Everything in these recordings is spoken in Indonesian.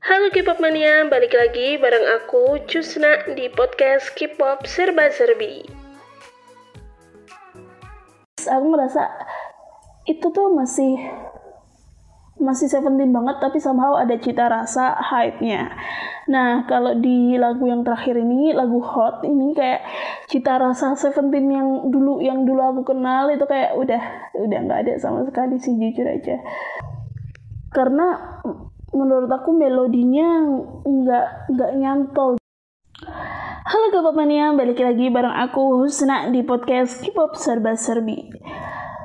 Halo K-pop mania, balik lagi bareng aku Cusna di podcast K-pop Serba Serbi. Aku ngerasa itu tuh masih masih Seventeen banget tapi somehow ada cita rasa hype-nya. Nah, kalau di lagu yang terakhir ini, lagu Hot ini kayak cita rasa Seventeen yang dulu yang dulu aku kenal itu kayak udah udah nggak ada sama sekali sih jujur aja. Karena menurut aku melodinya nggak nggak nyantol. Halo K-pop mania, balik lagi bareng aku Husna di podcast K-pop Serba Serbi.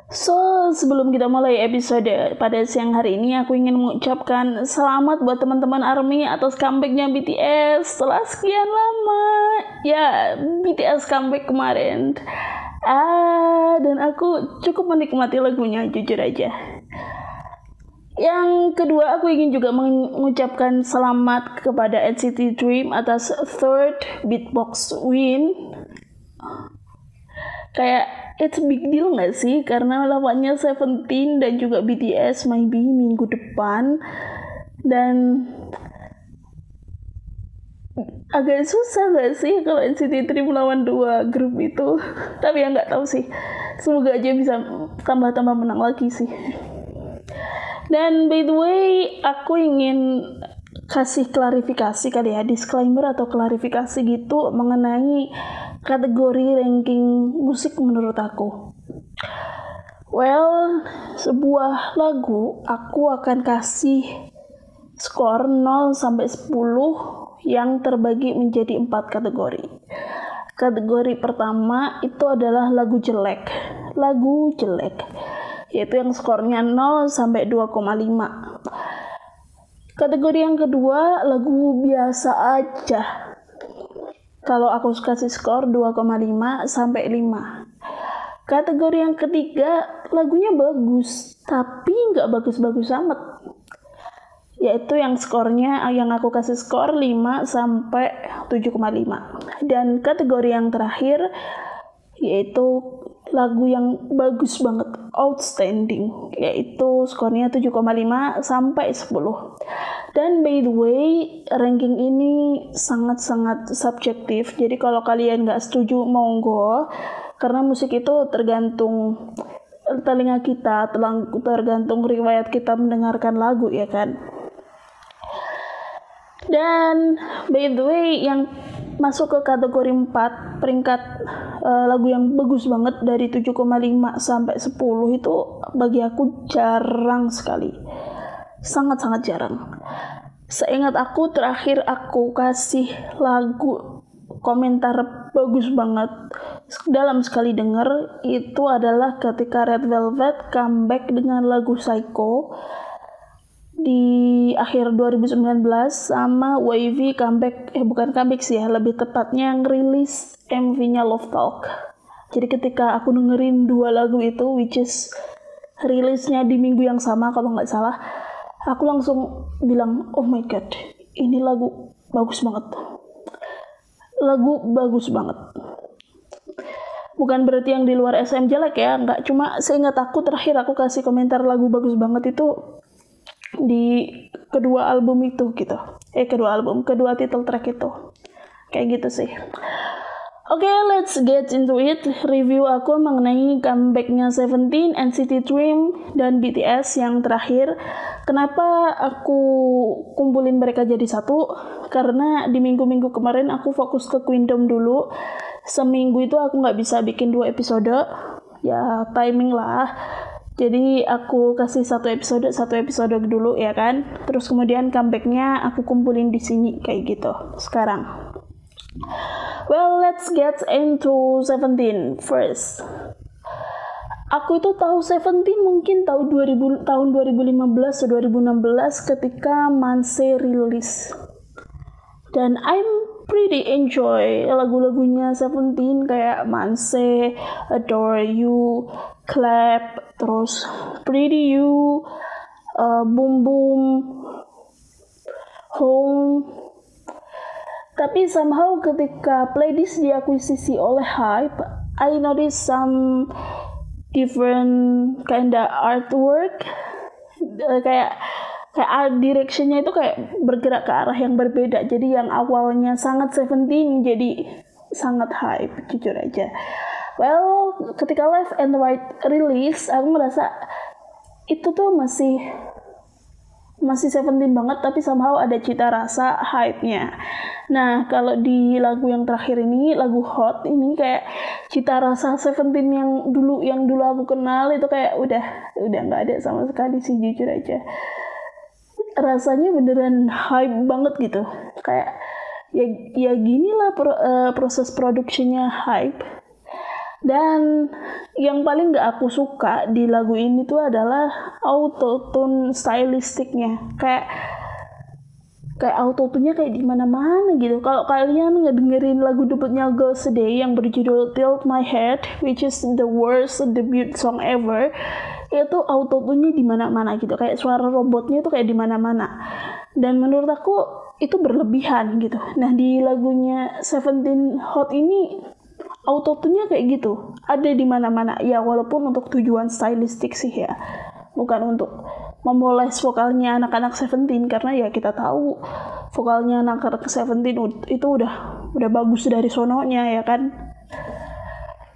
So, sebelum kita mulai episode pada siang hari ini, aku ingin mengucapkan selamat buat teman-teman ARMY atas comebacknya BTS setelah sekian lama. Ya, BTS comeback kemarin. Ah, dan aku cukup menikmati lagunya, jujur aja. Yang kedua, aku ingin juga mengucapkan selamat kepada NCT Dream atas third beatbox win. Kayak it's big deal nggak sih? Karena lawannya Seventeen dan juga BTS maybe minggu depan. Dan agak susah nggak sih kalau NCT Dream melawan dua grup itu? Tapi ya nggak tahu sih. Semoga aja bisa tambah-tambah menang lagi sih dan by the way aku ingin kasih klarifikasi kali ya disclaimer atau klarifikasi gitu mengenai kategori ranking musik menurut aku. Well, sebuah lagu aku akan kasih skor 0 sampai 10 yang terbagi menjadi empat kategori. Kategori pertama itu adalah lagu jelek. Lagu jelek yaitu yang skornya 0 sampai 2,5 Kategori yang kedua, lagu biasa aja. Kalau aku kasih skor 2,5 sampai 5. Kategori yang ketiga, lagunya bagus, tapi nggak bagus-bagus amat. Yaitu yang skornya, yang aku kasih skor 5 sampai 7,5. Dan kategori yang terakhir, yaitu lagu yang bagus banget, outstanding, yaitu skornya 7,5 sampai 10. Dan by the way, ranking ini sangat-sangat subjektif. Jadi kalau kalian nggak setuju, monggo. Karena musik itu tergantung telinga kita, tergantung riwayat kita mendengarkan lagu, ya kan? Dan by the way, yang masuk ke kategori 4 peringkat uh, lagu yang bagus banget dari 7,5 sampai 10 itu bagi aku jarang sekali. Sangat-sangat jarang. Seingat aku terakhir aku kasih lagu komentar bagus banget dalam sekali denger itu adalah ketika Red Velvet comeback dengan lagu Psycho di akhir 2019 sama Wavy comeback eh bukan comeback sih ya lebih tepatnya ngerilis MV-nya Love Talk. Jadi ketika aku dengerin dua lagu itu which is rilisnya di minggu yang sama kalau nggak salah aku langsung bilang oh my god ini lagu bagus banget. Lagu bagus banget. Bukan berarti yang di luar SM jelek ya nggak. Cuma seingat aku terakhir aku kasih komentar lagu bagus banget itu di kedua album itu gitu. Eh kedua album kedua title track itu. Kayak gitu sih Oke, okay, let's get into it. Review aku mengenai comebacknya Seventeen, NCT Dream, dan BTS yang terakhir. Kenapa aku kumpulin mereka jadi satu? Karena di minggu-minggu kemarin aku fokus ke Queendom dulu. Seminggu itu aku nggak bisa bikin dua episode. Ya, timing lah jadi aku kasih satu episode satu episode dulu ya kan. Terus kemudian comebacknya aku kumpulin di sini kayak gitu. Sekarang. Well, let's get into Seventeen first. Aku itu tahu Seventeen mungkin tahu 2000 tahun 2015 atau 2016 ketika Manse rilis. Dan I'm pretty enjoy lagu-lagunya Seventeen kayak Manse, Adore You, Clap, terus Pretty You, uh, Boom Boom, Home. Tapi somehow ketika playlist diakuisisi oleh Hype, I notice some different kinda artwork. Uh, kayak kayak art directionnya itu kayak bergerak ke arah yang berbeda. Jadi yang awalnya sangat Seventeen jadi sangat hype jujur aja. Well ketika Left and Right rilis aku ngerasa itu tuh masih masih Seventeen banget tapi somehow ada cita rasa hype-nya Nah, kalau di lagu yang terakhir ini, lagu Hot ini kayak cita rasa Seventeen yang dulu yang dulu aku kenal itu kayak udah udah nggak ada sama sekali sih jujur aja. Rasanya beneran hype banget gitu. Kayak ya ya gini lah pro, uh, proses produksinya hype. Dan yang paling gak aku suka di lagu ini tuh adalah auto tune stylistiknya. Kayak kayak auto tune kayak di mana-mana gitu. Kalau kalian ngedengerin lagu debutnya Girls Day yang berjudul Tilt My Head, which is the worst debut song ever, itu auto tune di mana-mana gitu. Kayak suara robotnya itu kayak di mana-mana. Dan menurut aku itu berlebihan gitu. Nah di lagunya Seventeen Hot ini auto tune kayak gitu. Ada di mana-mana. Ya walaupun untuk tujuan stylistik sih ya. Bukan untuk memoles vokalnya anak-anak Seventeen karena ya kita tahu vokalnya anak-anak Seventeen itu udah udah bagus dari sononya ya kan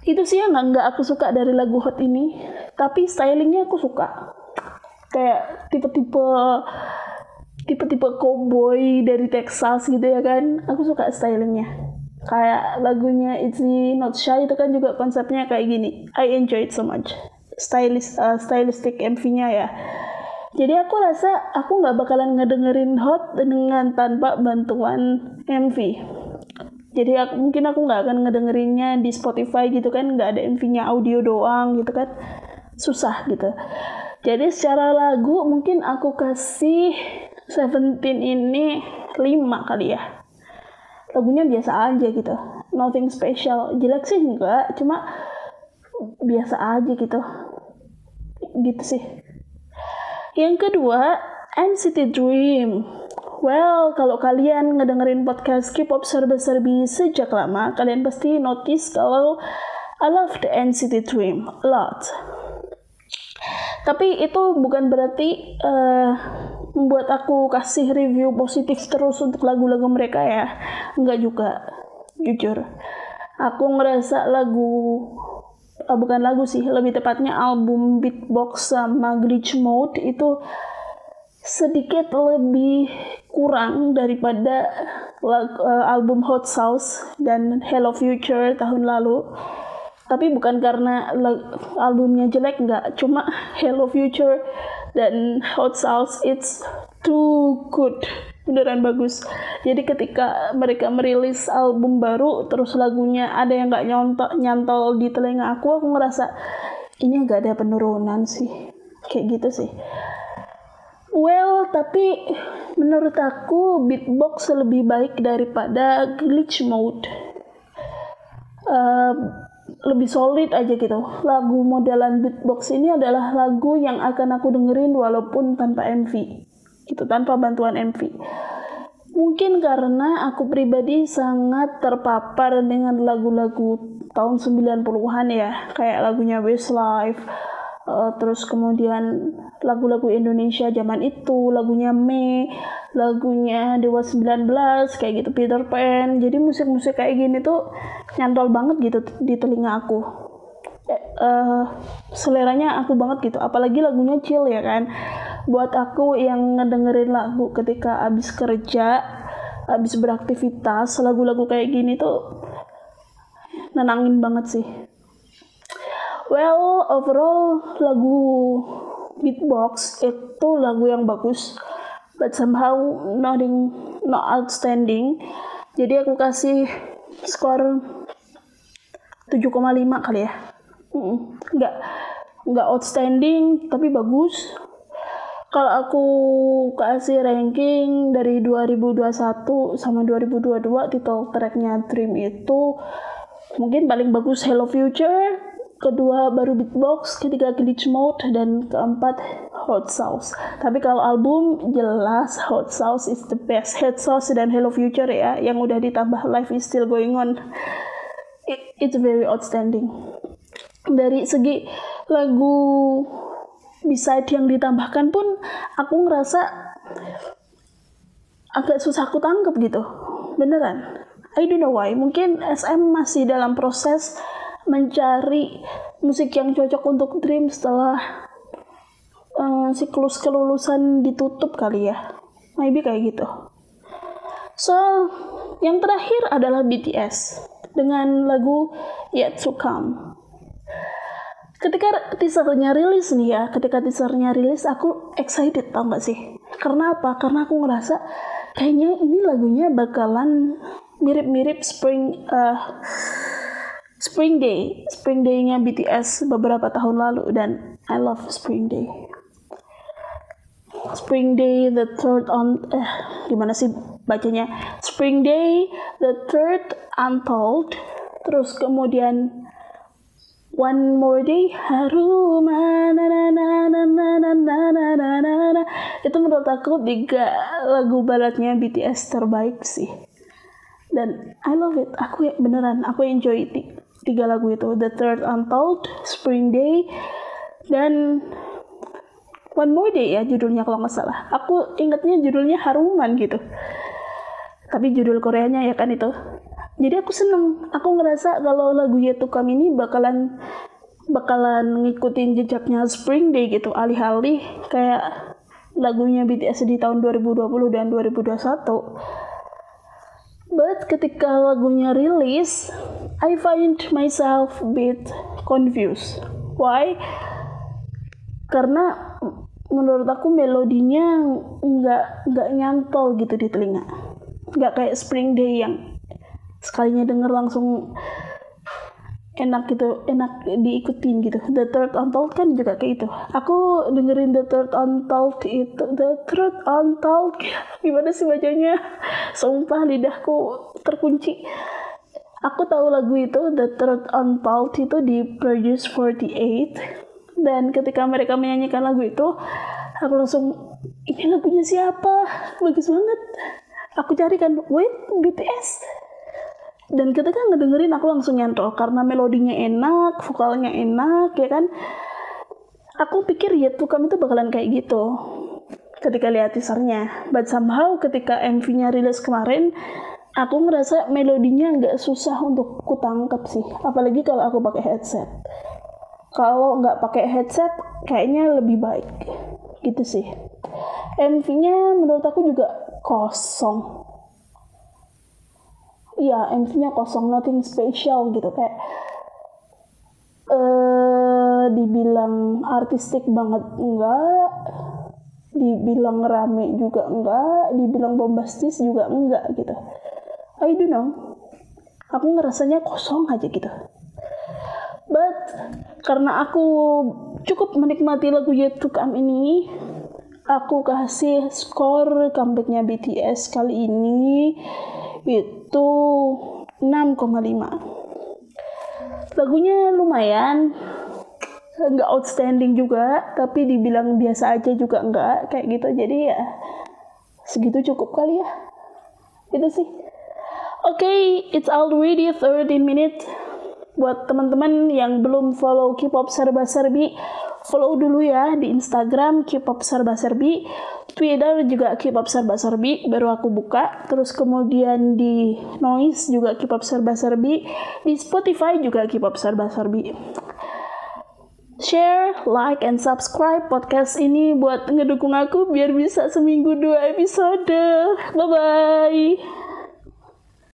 itu sih yang nggak aku suka dari lagu Hot ini tapi stylingnya aku suka kayak tipe-tipe tipe-tipe cowboy dari Texas gitu ya kan aku suka stylingnya kayak lagunya It's Not Shy itu kan juga konsepnya kayak gini I enjoy it so much stylish uh, stylistic MV-nya ya jadi aku rasa aku nggak bakalan ngedengerin hot dengan tanpa bantuan MV. Jadi aku, mungkin aku nggak akan ngedengerinnya di Spotify gitu kan, nggak ada MV-nya audio doang gitu kan, susah gitu. Jadi secara lagu mungkin aku kasih Seventeen ini 5 kali ya. Lagunya biasa aja gitu, nothing special. Jelek sih enggak, cuma biasa aja gitu. Gitu sih. Yang kedua, NCT Dream. Well, kalau kalian ngedengerin podcast K-pop serba-serbi sejak lama, kalian pasti notice kalau I love the NCT Dream a lot. Tapi itu bukan berarti uh, membuat aku kasih review positif terus untuk lagu-lagu mereka ya. Enggak juga, jujur. Aku ngerasa lagu uh, bukan lagu sih, lebih tepatnya album Beatbox sama Glitch Mode itu sedikit lebih kurang daripada uh, album Hot Sauce dan Hello Future tahun lalu. Tapi bukan karena albumnya jelek nggak, cuma Hello Future dan Hot Sauce it's too good. Beneran bagus. Jadi ketika mereka merilis album baru terus lagunya ada yang nggak nyontok nyantol di telinga aku aku ngerasa ini agak ada penurunan sih. Kayak gitu sih. Well tapi menurut aku beatbox lebih baik daripada glitch mode. Uh, lebih solid aja gitu. Lagu modelan beatbox ini adalah lagu yang akan aku dengerin walaupun tanpa MV gitu tanpa bantuan MV. Mungkin karena aku pribadi sangat terpapar dengan lagu-lagu tahun 90-an ya, kayak lagunya Westlife, uh, terus kemudian lagu-lagu Indonesia zaman itu, lagunya Mei, lagunya Dewa 19, kayak gitu Peter Pan. Jadi musik-musik kayak gini tuh nyantol banget gitu di telinga aku. Uh, seleranya aku banget gitu, apalagi lagunya chill ya kan buat aku yang ngedengerin lagu ketika abis kerja abis beraktivitas lagu-lagu kayak gini tuh nenangin banget sih well overall lagu beatbox itu lagu yang bagus but somehow nothing not outstanding. Jadi aku kasih skor 7,5 kali ya. Nggak nggak outstanding tapi bagus. Kalau aku kasih ranking dari 2021 sama 2022 title tracknya Dream itu mungkin paling bagus Hello Future kedua baru Beatbox ketiga Glitch Mode dan keempat Hot Sauce. Tapi kalau album jelas Hot Sauce is the best. Hot Sauce dan Hello Future ya yang udah ditambah Life is Still Going On. It, it's very outstanding. Dari segi lagu beside yang ditambahkan pun aku ngerasa agak susah aku tangkap gitu. Beneran. I don't know why. Mungkin SM masih dalam proses mencari musik yang cocok untuk Dream setelah uh, siklus kelulusan ditutup kali ya. Maybe kayak gitu. So yang terakhir adalah BTS dengan lagu Yet to Come. Ketika teasernya rilis nih ya ketika teasernya rilis aku excited tau gak sih? Karena apa? Karena aku ngerasa kayaknya ini lagunya bakalan mirip-mirip spring uh, spring day spring day-nya BTS beberapa tahun lalu dan I love spring day spring day the third on eh gimana sih bacanya spring day the third untold terus kemudian One more day haruma na na na na na na na na na na na itu menurut aku tiga lagu baratnya BTS terbaik sih dan I love it aku ya beneran aku enjoy tiga lagu itu. The Third Untold Spring Day dan One More Day ya judulnya kalau nggak salah. Aku ingatnya judulnya Haruman gitu. Tapi judul Koreanya ya kan itu. Jadi aku seneng. Aku ngerasa kalau lagu Yet to Come ini bakalan bakalan ngikutin jejaknya Spring Day gitu. Alih-alih kayak lagunya BTS di tahun 2020 dan 2021 but ketika lagunya rilis I find myself a bit confused. Why? Karena menurut aku melodinya nggak nggak nyantol gitu di telinga. Nggak kayak Spring Day yang sekalinya denger langsung enak gitu enak diikutin gitu. The Third Untold kan juga kayak itu aku dengerin The Third Untold itu The Third Untold gimana sih bacanya? Sumpah lidahku terkunci aku tahu lagu itu The Third Untold itu di Produce 48 dan ketika mereka menyanyikan lagu itu aku langsung ini lagunya siapa? Bagus banget. Aku cari kan wait BTS dan ketika ngedengerin aku langsung nyantol. Karena melodinya enak vokalnya enak ya kan? Aku pikir ya tukam itu bakalan kayak gitu. Ketika lihat teasernya. But somehow ketika MV-nya rilis kemarin aku ngerasa melodinya nggak susah untuk kutangkep sih. Apalagi kalau aku pakai headset. Kalau nggak pakai headset kayaknya lebih baik. Gitu sih. MV-nya menurut aku juga kosong. Iya MC-nya kosong. Nothing special gitu. Kayak eh uh, dibilang artistik banget enggak dibilang rame juga enggak dibilang bombastis juga enggak gitu I don't know. Aku ngerasanya kosong aja gitu. But karena aku cukup menikmati lagu Yet to ini aku kasih skor comebacknya BTS kali ini itu 6,5 lagunya lumayan nggak outstanding juga tapi dibilang biasa aja juga enggak kayak gitu. Jadi ya segitu cukup kali ya. Itu sih okay, it's already 30 minutes buat teman-teman yang belum follow K-pop serba serbi follow dulu ya di Instagram K-pop serba serbi. Twitter juga K-pop serba serbi baru aku buka. Terus kemudian di Noise juga K-pop serba serbi. Di Spotify juga K-pop serba serbi. Share, like, and subscribe podcast ini buat ngedukung aku biar bisa seminggu dua episode. Bye-bye.